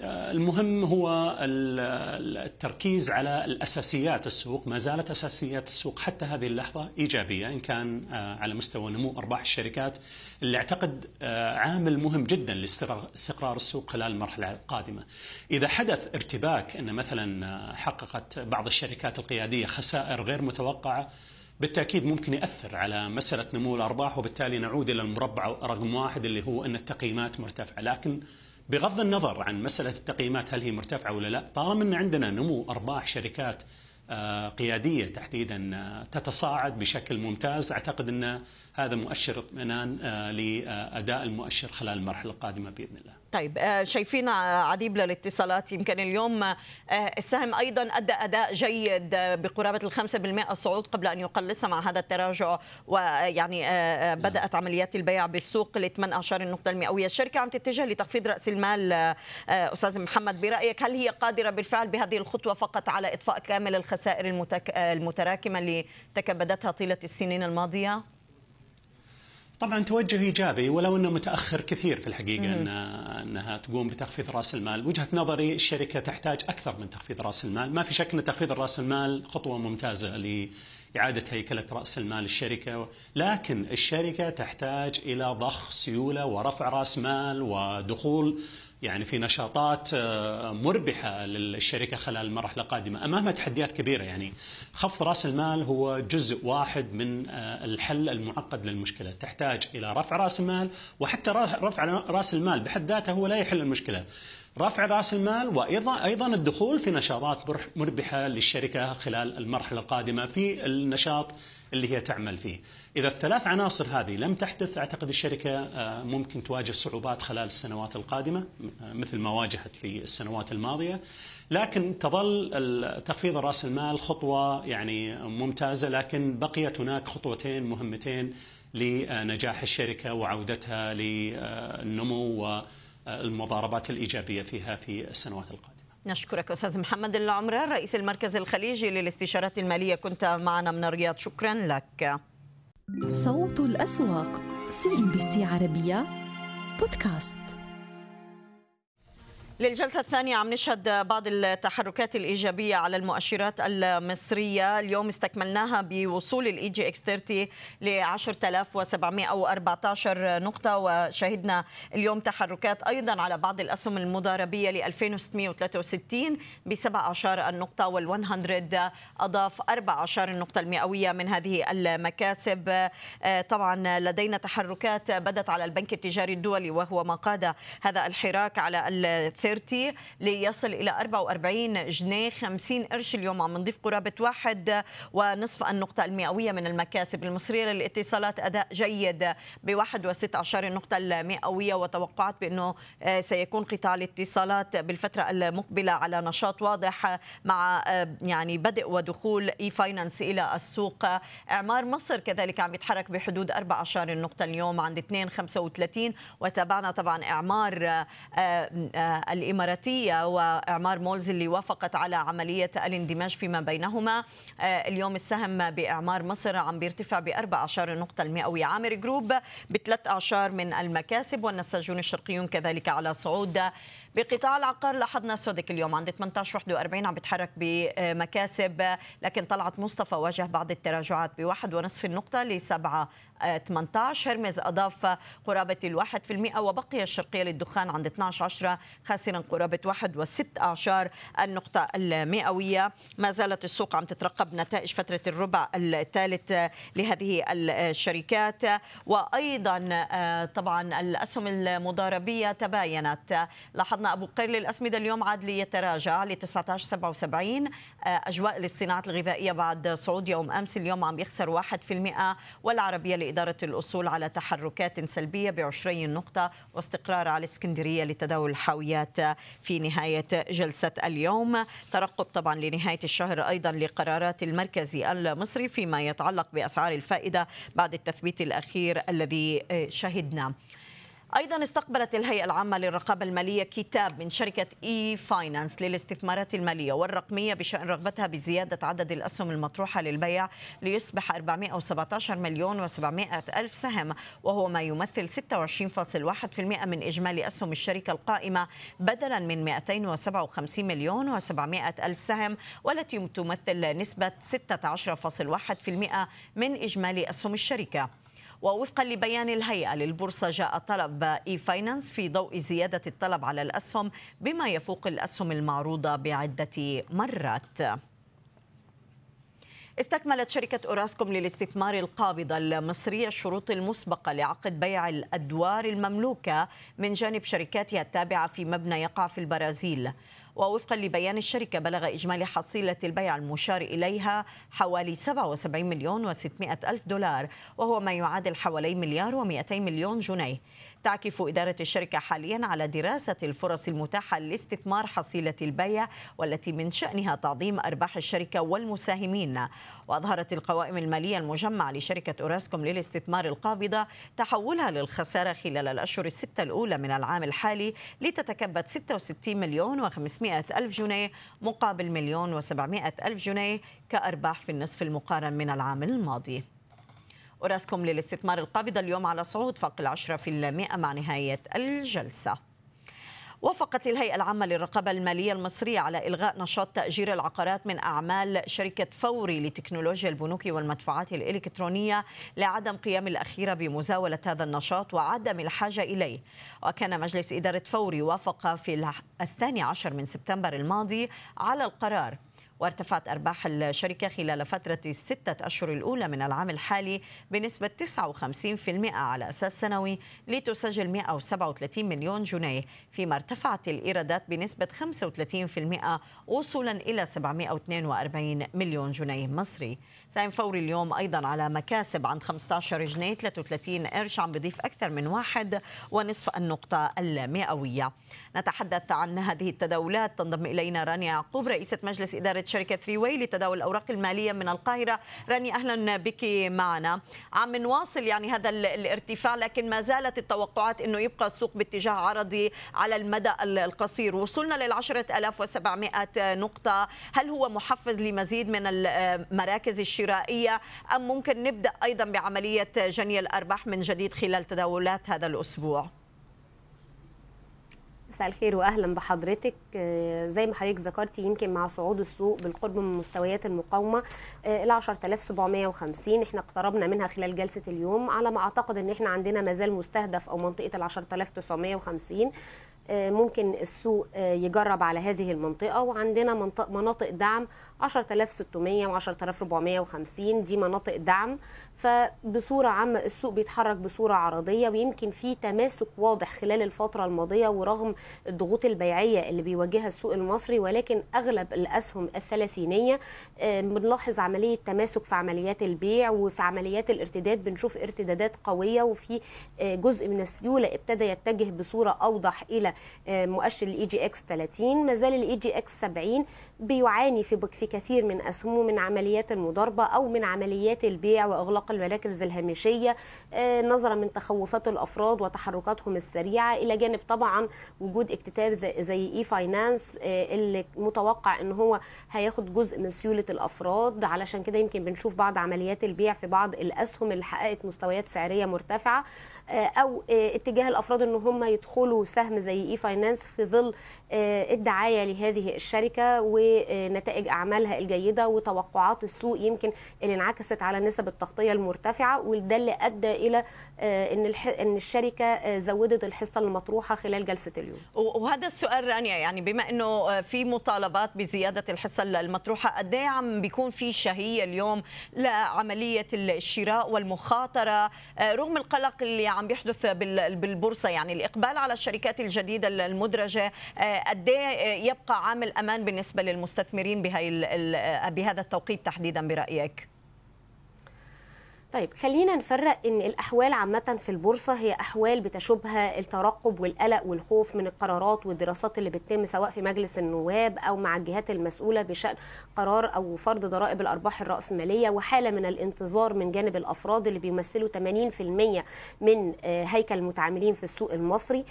المهم هو التركيز على الأساسيات السوق ما زالت أساسيات السوق حتى هذه اللحظة إيجابية إن كان على مستوى نمو أرباح الشركات اللي أعتقد عامل مهم جدا لاستقرار السوق خلال المرحلة القادمة. إذا حدث ارتباك إن مثلا حققت بعض الشركات القيادية خسائر غير متوقعة بالتأكيد ممكن يأثر على مسألة نمو الأرباح وبالتالي نعود إلى المربع رقم واحد اللي هو إن التقييمات مرتفعة، لكن بغض النظر عن مسألة التقييمات هل هي مرتفعة ولا لا، طالما أن عندنا نمو أرباح شركات آه، قيادية تحديدا آه، تتصاعد بشكل ممتاز، أعتقد أن هذا مؤشر اطمئنان آه، لأداء المؤشر خلال المرحلة القادمة بإذن الله. طيب آه، شايفين عديب للاتصالات يمكن اليوم آه، السهم أيضا أدى أداء جيد بقرابة الخمسة بالمئة صعود قبل أن يقلص مع هذا التراجع ويعني بدأت عمليات البيع بالسوق ل 18 النقطه المئويه، الشركة عم تتجه لتخفيض رأس المال أستاذ محمد برأيك هل هي قادرة بالفعل بهذه الخطوة فقط على إطفاء كامل الخسائر المتراكمة اللي تكبدتها طيلة السنين الماضية؟ طبعا توجه إيجابي ولو إنه متأخر كثير في الحقيقة انها إنها تقوم بتخفيض رأس المال، وجهة نظري الشركة تحتاج أكثر من تخفيض رأس المال، ما في شك إن تخفيض رأس المال خطوة ممتازة لإعادة هيكلة رأس المال الشركة، لكن الشركة تحتاج إلى ضخ سيولة ورفع رأس مال ودخول يعني في نشاطات آه، مربحة للشركة خلال المرحلة القادمة. أمامها تحديات كبيرة يعني خفض رأس المال هو جزء واحد من آه، الحل المعقد للمشكلة. تحتاج إلى رفع رأس المال وحتى رفع رأس المال بحد ذاته هو لا يحل المشكلة. رفع رأس المال وأيضا أيضا الدخول في نشاطات مربحة للشركة خلال المرحلة القادمة في النشاط اللي هي تعمل فيه. إذا الثلاث عناصر هذه لم تحدث أعتقد الشركة آه، ممكن تواجه صعوبات خلال السنوات القادمة آه، مثل ما واجهت في السنوات الماضية. لكن تظل تخفيض رأس المال خطوة يعني ممتازة لكن بقيت هناك خطوتين مهمتين لنجاح الشركة وعودتها للنمو المضاربات الإيجابية فيها في السنوات القادمة نشكرك أستاذ محمد العمران رئيس المركز الخليجي للاستشارات المالية. كنت معنا من الرياض. شكرا لك. صوت الأسواق CNBC عربية بودكاست. للجلسة الثانية عم نشهد بعض التحركات الإيجابية على المؤشرات المصرية. اليوم استكملناها بوصول ال EGX 30 ل 10714 نقطة وشهدنا اليوم تحركات أيضا على بعض الأسهم المضاربية ل 2663 ب 17 النقطة وال 100 أضاف 14 النقطة المئوية من هذه المكاسب. طبعا لدينا تحركات بدت على البنك التجاري الدولي وهو ما قاد هذا الحراك على 30 ليصل إلى 44 جنيه 50 قرش. اليوم عم نضيف قرابة واحد ونصف النقطة المئوية من المكاسب المصرية للاتصالات. أداء جيد ب 1.16 النقطة المئوية. وتوقعات بأنه آه، سيكون قطاع الاتصالات بالفترة المقبلة على نشاط واضح مع آه، يعني بدء ودخول إي فاينانس إلى السوق. إعمار مصر كذلك عم يتحرك بحدود 14 النقطة اليوم عند 2.35 وتابعنا طبعا إعمار آه، الإماراتية وإعمار مولز اللي وافقت على عملية الاندماج فيما بينهما. آه، اليوم السهم بإعمار مصر عم بيرتفع بأربع أعشار النقطة المئوية. عامر جروب بثلاث أعشار من المكاسب والنساجون الشرقيون كذلك على صعود. بقطاع العقار لاحظنا سوديك اليوم عند 18 41 عم بيتحرك بمكاسب لكن طلعت مصطفى واجه بعض التراجعات بواحد ونصف النقطة لسبعة 18 هرمز أضاف قرابة الواحد في المئة وبقي الشرقية للدخان عند 12 عشرة خاسرا قرابة واحد وست أعشار النقطة المئوية ما زالت السوق عم تترقب نتائج فترة الربع الثالث لهذه الشركات. وأيضا آه، طبعا الأسهم المضاربية تباينت. لاحظنا أبو قير للأسمدة اليوم عاد ليتراجع ل 19.77 آه، أجواء للصناعات الغذائية بعد صعود يوم أمس اليوم عم يخسر 1% والعربية لإدارة الأصول على تحركات سلبية بعشرين نقطة واستقرار على اسكندرية لتداول الحاويات في نهاية جلسة اليوم. ترقب طبعا لنهاية الشهر أيضا لقرارات المركزي المصري فيما يتعلق بأسعار الفائدة بعد التثبيت الأخير الذي شهدناه. أيضا استقبلت الهيئة العامة للرقابة المالية كتاب من شركة إي فاينانس للاستثمارات المالية والرقمية بشأن رغبتها بزيادة عدد الأسهم المطروحة للبيع ليصبح 417 مليون و700 ألف سهم وهو ما يمثل 26.1% من إجمالي أسهم الشركة القائمة بدلا من 257 مليون و700 ألف سهم والتي تمثل نسبة 16.1% من إجمالي أسهم الشركة. ووفقا لبيان الهيئة للبورصة جاء طلب إي فاينانس في ضوء زيادة الطلب على الأسهم بما يفوق الأسهم المعروضة بعدة مرات. استكملت شركة أوراسكوم للاستثمار القابضة المصرية الشروط المسبقة لعقد بيع الأدوار المملوكة من جانب شركاتها التابعة في مبنى يقع في البرازيل. ووفقا لبيان الشركة بلغ إجمالي حصيلة البيع المشار إليها حوالي 77 مليون و600 ألف دولار وهو ما يعادل حوالي مليار و200 مليون جنيه. تعكف إدارة الشركة حاليا على دراسة الفرص المتاحة لاستثمار حصيلة البيع والتي من شأنها تعظيم أرباح الشركة والمساهمين. وأظهرت القوائم المالية المجمعة لشركة أوراسكوم للاستثمار القابضة تحولها للخسارة خلال الأشهر الستة الأولى من العام الحالي لتتكبد 66 مليون و500 ألف جنيه مقابل مليون و700 ألف جنيه كأرباح في النصف المقارن من العام الماضي. أوراسكوم للاستثمار القابضة اليوم على صعود فوق العشرة في المئة مع نهاية الجلسة. وافقت الهيئة العامة للرقابة المالية المصرية على إلغاء نشاط تأجير العقارات من أعمال شركة فوري لتكنولوجيا البنوك والمدفوعات الإلكترونية لعدم قيام الأخيرة بمزاولة هذا النشاط وعدم الحاجة إليه. وكان مجلس إدارة فوري وافق في الثاني عشر من سبتمبر الماضي على القرار. وارتفعت أرباح الشركة خلال فترة الستة أشهر الأولى من العام الحالي بنسبة 59% على أساس سنوي لتسجل 137 مليون جنيه فيما ارتفعت الإيرادات بنسبة 35% وصولا إلى 742 مليون جنيه مصري. سهم فوري اليوم أيضا على مكاسب عند 15 جنيه 33 قرش عم بضيف أكثر من واحد ونصف النقطة المئوية. نتحدث عن هذه التداولات تنضم إلينا رانيا يعقوب رئيسة مجلس إدارة شركة Three Way لتداول الأوراق المالية من القاهرة. رانيا أهلا بك معنا. عم نواصل يعني هذا الارتفاع لكن ما زالت التوقعات أنه يبقى السوق باتجاه عرضي على المدى القصير. وصلنا لل 10700 نقطة. هل هو محفز لمزيد من المراكز الشرائية؟ أم ممكن نبدأ أيضا بعملية جني الأرباح من جديد خلال تداولات هذا الأسبوع؟ مساء الخير واهلا بحضرتك. زي ما حضرتك ذكرتي يمكن مع صعود السوق بالقرب من مستويات المقاومة ال 10750 إحنا اقتربنا منها خلال جلسة اليوم على ما أعتقد إن إحنا عندنا مازال مستهدف أو منطقة ال 10950 ممكن السوق يجرب على هذه المنطقة. وعندنا منطقة مناطق دعم 10600 و 10450 دي مناطق دعم. فبصورة عامة السوق بيتحرك بصورة عرضية ويمكن في تماسك واضح خلال الفترة الماضية ورغم الضغوط البيعية اللي بيواجهها السوق المصري. ولكن أغلب الأسهم الثلاثينية بنلاحظ عملية تماسك في عمليات البيع وفي عمليات الارتداد. بنشوف ارتدادات قوية وفي جزء من السيولة ابتدى يتجه بصورة أوضح إلى مؤشر ال EGX 30 ما زال ال EGX 70 بيعاني في في كثير من اسهمه من عمليات المضاربة أو من عمليات البيع وإغلاق المراكز الهامشية. نظرا من تخوفات الأفراد وتحركاتهم السريعة. إلى جانب طبعا وجود اكتتاب زي e-finance اللي متوقع إن هو هياخد جزء من سيولة الأفراد. علشان كده يمكن بنشوف بعض عمليات البيع في بعض الأسهم اللي حققت مستويات سعرية مرتفعة أو اتجاه الأفراد إن هم يدخلوا سهم زي e-finance في ظل الدعاية لهذه الشركة ونتائج أعمالها الجيدة وتوقعات السوق يمكن اللي انعكست على نسب التغطية المرتفعة وده اللي أدى إلى إن إن الشركة زودت الحصة المطروحة خلال جلسة اليوم. وهذا السؤال رانيا يعني بما إنه في مطالبات بزيادة الحصة المطروحة قد إيه عم بيكون في شهية اليوم لعملية الشراء والمخاطرة رغم القلق اللي عم بيحدث بالبورصة يعني الإقبال على الشركات الجديدة المدرجة قد يبقى عامل أمان بالنسبة للمستثمرين بهي بهذا التوقيت تحديدا برأيك؟ طيب خلينا نفرق إن الأحوال عامة في البورصة هي أحوال بتشوبها الترقب والقلق والخوف من القرارات والدراسات اللي بتتم سواء في مجلس النواب أو مع الجهات المسؤولة بشأن قرار أو فرض ضرائب الأرباح الرأسمالية وحالة من الانتظار من جانب الأفراد اللي بيمثلوا 80% من هيكل المتعاملين في السوق المصري.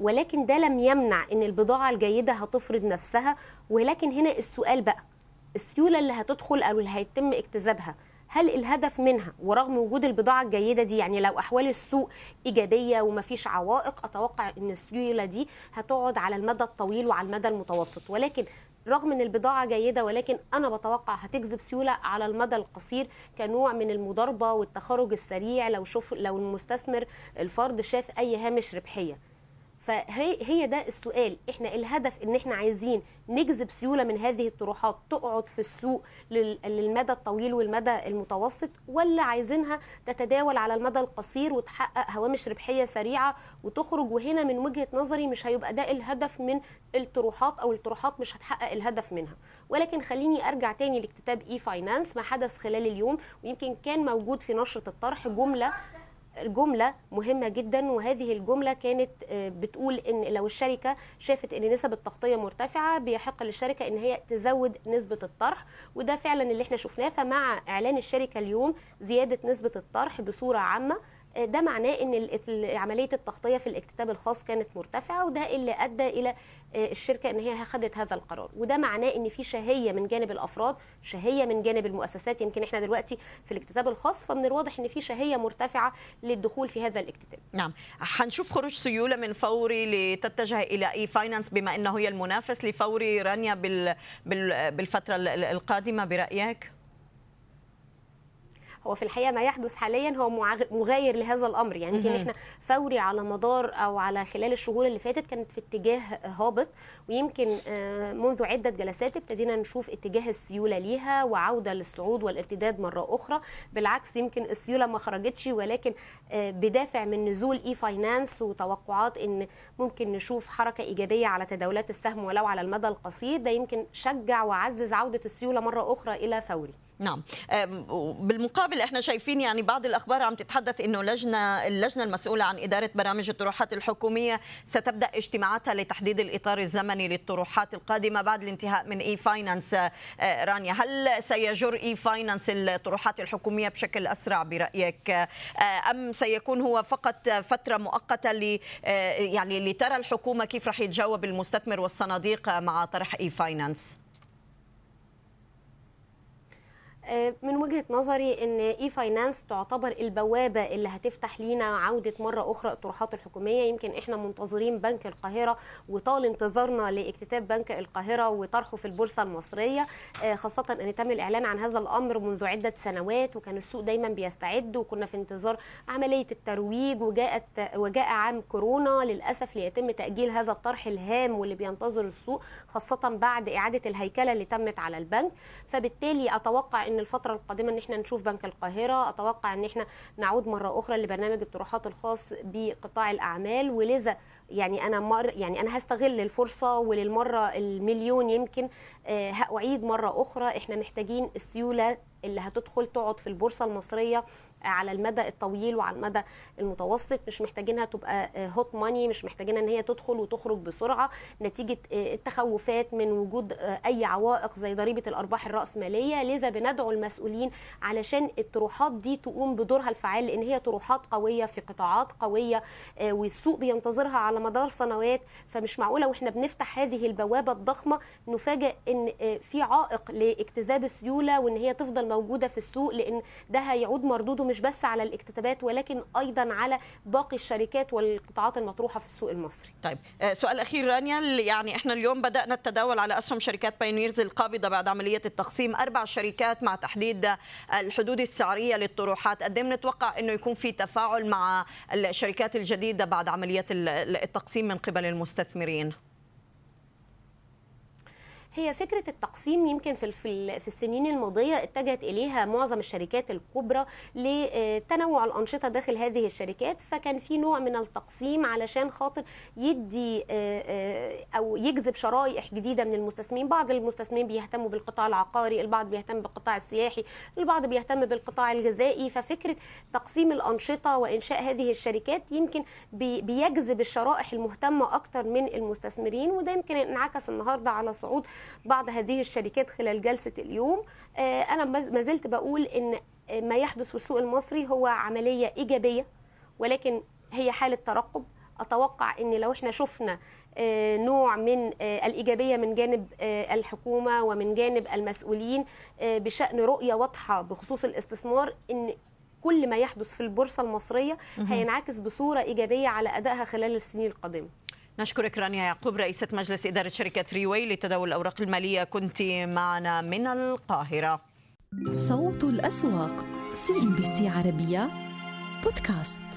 ولكن ده لم يمنع إن البضاعة الجيدة هتفرض نفسها. ولكن هنا السؤال بقى السيولة اللي هتدخل أو اللي هيتم اكتسابها هل الهدف منها ورغم وجود البضاعة الجيدة دي يعني لو أحوال السوق إيجابية ومفيش عوائق أتوقع أن السيولة دي هتقعد على المدى الطويل وعلى المدى المتوسط. ولكن رغم إن البضاعة جيدة ولكن أنا بتوقع هتجذب سيولة على المدى القصير كنوع من المضاربة والتخرج السريع لو شوف لو المستثمر الفرد شاف أي هامش ربحية. فهي هي ده السؤال. إحنا الهدف إن إحنا عايزين نجذب سيولة من هذه الطروحات تقعد في السوق لل- للمدى الطويل والمدى المتوسط ولا عايزينها تتداول على المدى القصير وتحقق هوامش ربحية سريعة وتخرج؟ وهنا من وجهة نظري مش هيبقى ده الهدف من الطروحات أو الطروحات مش هتحقق الهدف منها. ولكن خليني أرجع تاني لكتاب إي فاينانس ما حدث خلال اليوم ويمكن كان موجود في نشرة الطرح جملة جملة مهمة جدا وهذه الجملة كانت آه، بتقول إن لو الشركة شافت إن نسب التغطية مرتفعة بيحق للشركة إن هي تزود نسبة الطرح وده فعلا اللي إحنا شفناه. فمع إعلان الشركة اليوم زيادة نسبة الطرح بصورة عامة آه، ده معناه إن عملية التغطية في الاكتتاب الخاص كانت مرتفعة وده اللي أدى إلى آه، الشركة إن هي اخذت هذا القرار. وده معناه إن في شهية من جانب الأفراد شهية من جانب المؤسسات يمكن إحنا دلوقتي في الاكتتاب الخاص فمن الواضح إن في شهية مرتفعة للدخول في هذا الاكتتاب. نعم. حنشوف خروج سيولة من فوري لتتجه إلى e-finance بما أنه هي المنافس لفوري رانيا بال بال بالفترة ال- ال- القادمة برأيك؟ هو في الحقيقة ما يحدث حاليا هو مغاير لهذا الأمر. يعني يمكن. إحنا فوري على مدار أو على خلال الشهور اللي فاتت كانت في اتجاه هابط ويمكن آه، منذ عدة جلسات ابتدينا نشوف اتجاه السيولة ليها وعودة للصعود والارتداد مرة أخرى. بالعكس يمكن السيولة ما خرجتش ولكن آه، بدافع من نزول e-finance وتوقعات إن ممكن نشوف حركة إيجابية على تداولات السهم ولو على المدى القصير. ده يمكن شجع وعزز عودة السيولة مرة أخرى إلى فوري. نعم. بالمقابل إحنا شايفين يعني بعض الأخبار عم تتحدث إنه لجنة اللجنة المسؤولة عن إدارة برامج الطروحات الحكومية ستبدأ اجتماعاتها لتحديد الإطار الزمني للطروحات القادمة بعد الانتهاء من e-finance آه، رانيا هل سيجر e-finance الطروحات الحكومية بشكل أسرع برأيك؟ آه، أم سيكون هو فقط فترة مؤقتة ل آه، يعني لترى الحكومة كيف راح يتجاوب المستثمر والصناديق مع طرح e-finance من وجهة نظري إن e-finance تعتبر البوابة اللي هتفتح لينا عودة مرة أخرى الطروحات الحكومية. يمكن إحنا منتظرين بنك القاهرة وطال انتظارنا لاكتتاب بنك القاهرة وطرحه في البورصة المصرية آه، خاصة إن تم الإعلان عن هذا الأمر منذ عدة سنوات وكان السوق دايما بيستعد وكنا في انتظار عملية الترويج وجاءت وجاء عام كورونا للأسف ليتم تأجيل هذا الطرح الهام واللي بينتظر السوق خاصة بعد إعادة الهيكلة اللي تمت على البنك. فبالتالي أتوقع إن الفترة القادمة إن إحنا نشوف بنك القاهرة. أتوقع إن إحنا نعود مرة أخرى لبرنامج الطروحات الخاص بقطاع الأعمال. ولذا يعني أنا مر يعني أنا هستغل الفرصة وللمرة المليون يمكن آه، هأعيد مرة أخرى. إحنا محتاجين السيولة اللي هتدخل تقعد في البورصة المصرية على المدى الطويل وعلى المدى المتوسط مش محتاجينها تبقى هوت ماني مش محتاجين إن هي تدخل وتخرج بسرعة. نتيجة آه، التخوفات من وجود آه، أي عوائق زي ضريبة الأرباح الرأسمالية. لذا بندعو المسؤولين علشان الطروحات دي تقوم بدورها الفعال لأن هي طروحات قوية في قطاعات قوية آه، والسوق بينتظرها على مدار سنوات. فمش معقولة وإحنا بنفتح هذه البوابة الضخمة نفاجئ إن آه، في عائق لاجتذاب السيولة وإن هي تفضل موجودة في السوق لأن ده هيعود مردوده مش بس على الاكتتابات ولكن أيضا على باقي الشركات والقطاعات المطروحة في السوق المصري. طيب آه، سؤال أخير رانيا يعني إحنا اليوم بدأنا التداول على أسهم شركات بايونيرز القابضة بعد عملية التقسيم. أربع شركات مع تحديد الحدود السعرية للطروحات. قد إيه بنتوقع إنه يكون في تفاعل مع الشركات الجديدة بعد عملية التقسيم من قبل المستثمرين؟ هي فكرة التقسيم يمكن في في السنين الماضية اتجهت إليها معظم الشركات الكبرى لتنوع الأنشطة داخل هذه الشركات فكان في نوع من التقسيم علشان خاطر يدي أو يجذب شرائح جديدة من المستثمرين. بعض المستثمرين بيهتموا بالقطاع العقاري البعض بيهتم بالقطاع السياحي البعض بيهتم بالقطاع الغذائي. ففكرة تقسيم الأنشطة وإنشاء هذه الشركات يمكن بيجذب الشرائح المهتمة أكتر من المستثمرين وده يمكن انعكس النهارده على صعود بعض هذه الشركات خلال جلسة اليوم. أنا ما زلت بقول إن ما يحدث في السوق المصري هو عملية إيجابية ولكن هي حالة ترقب. أتوقع إن لو إحنا شفنا نوع من الإيجابية من جانب الحكومة ومن جانب المسؤولين بشأن رؤية واضحة بخصوص الاستثمار إن كل ما يحدث في البورصة المصرية هينعكس بصورة إيجابية على أدائها خلال السنين القادمة. نشكرك رانيا يعقوب رئيسة مجلس إدارة شركة Three Way لتداول الأوراق المالية. كنت معنا من القاهرة. صوت الأسواق CNBC عربية بودكاست.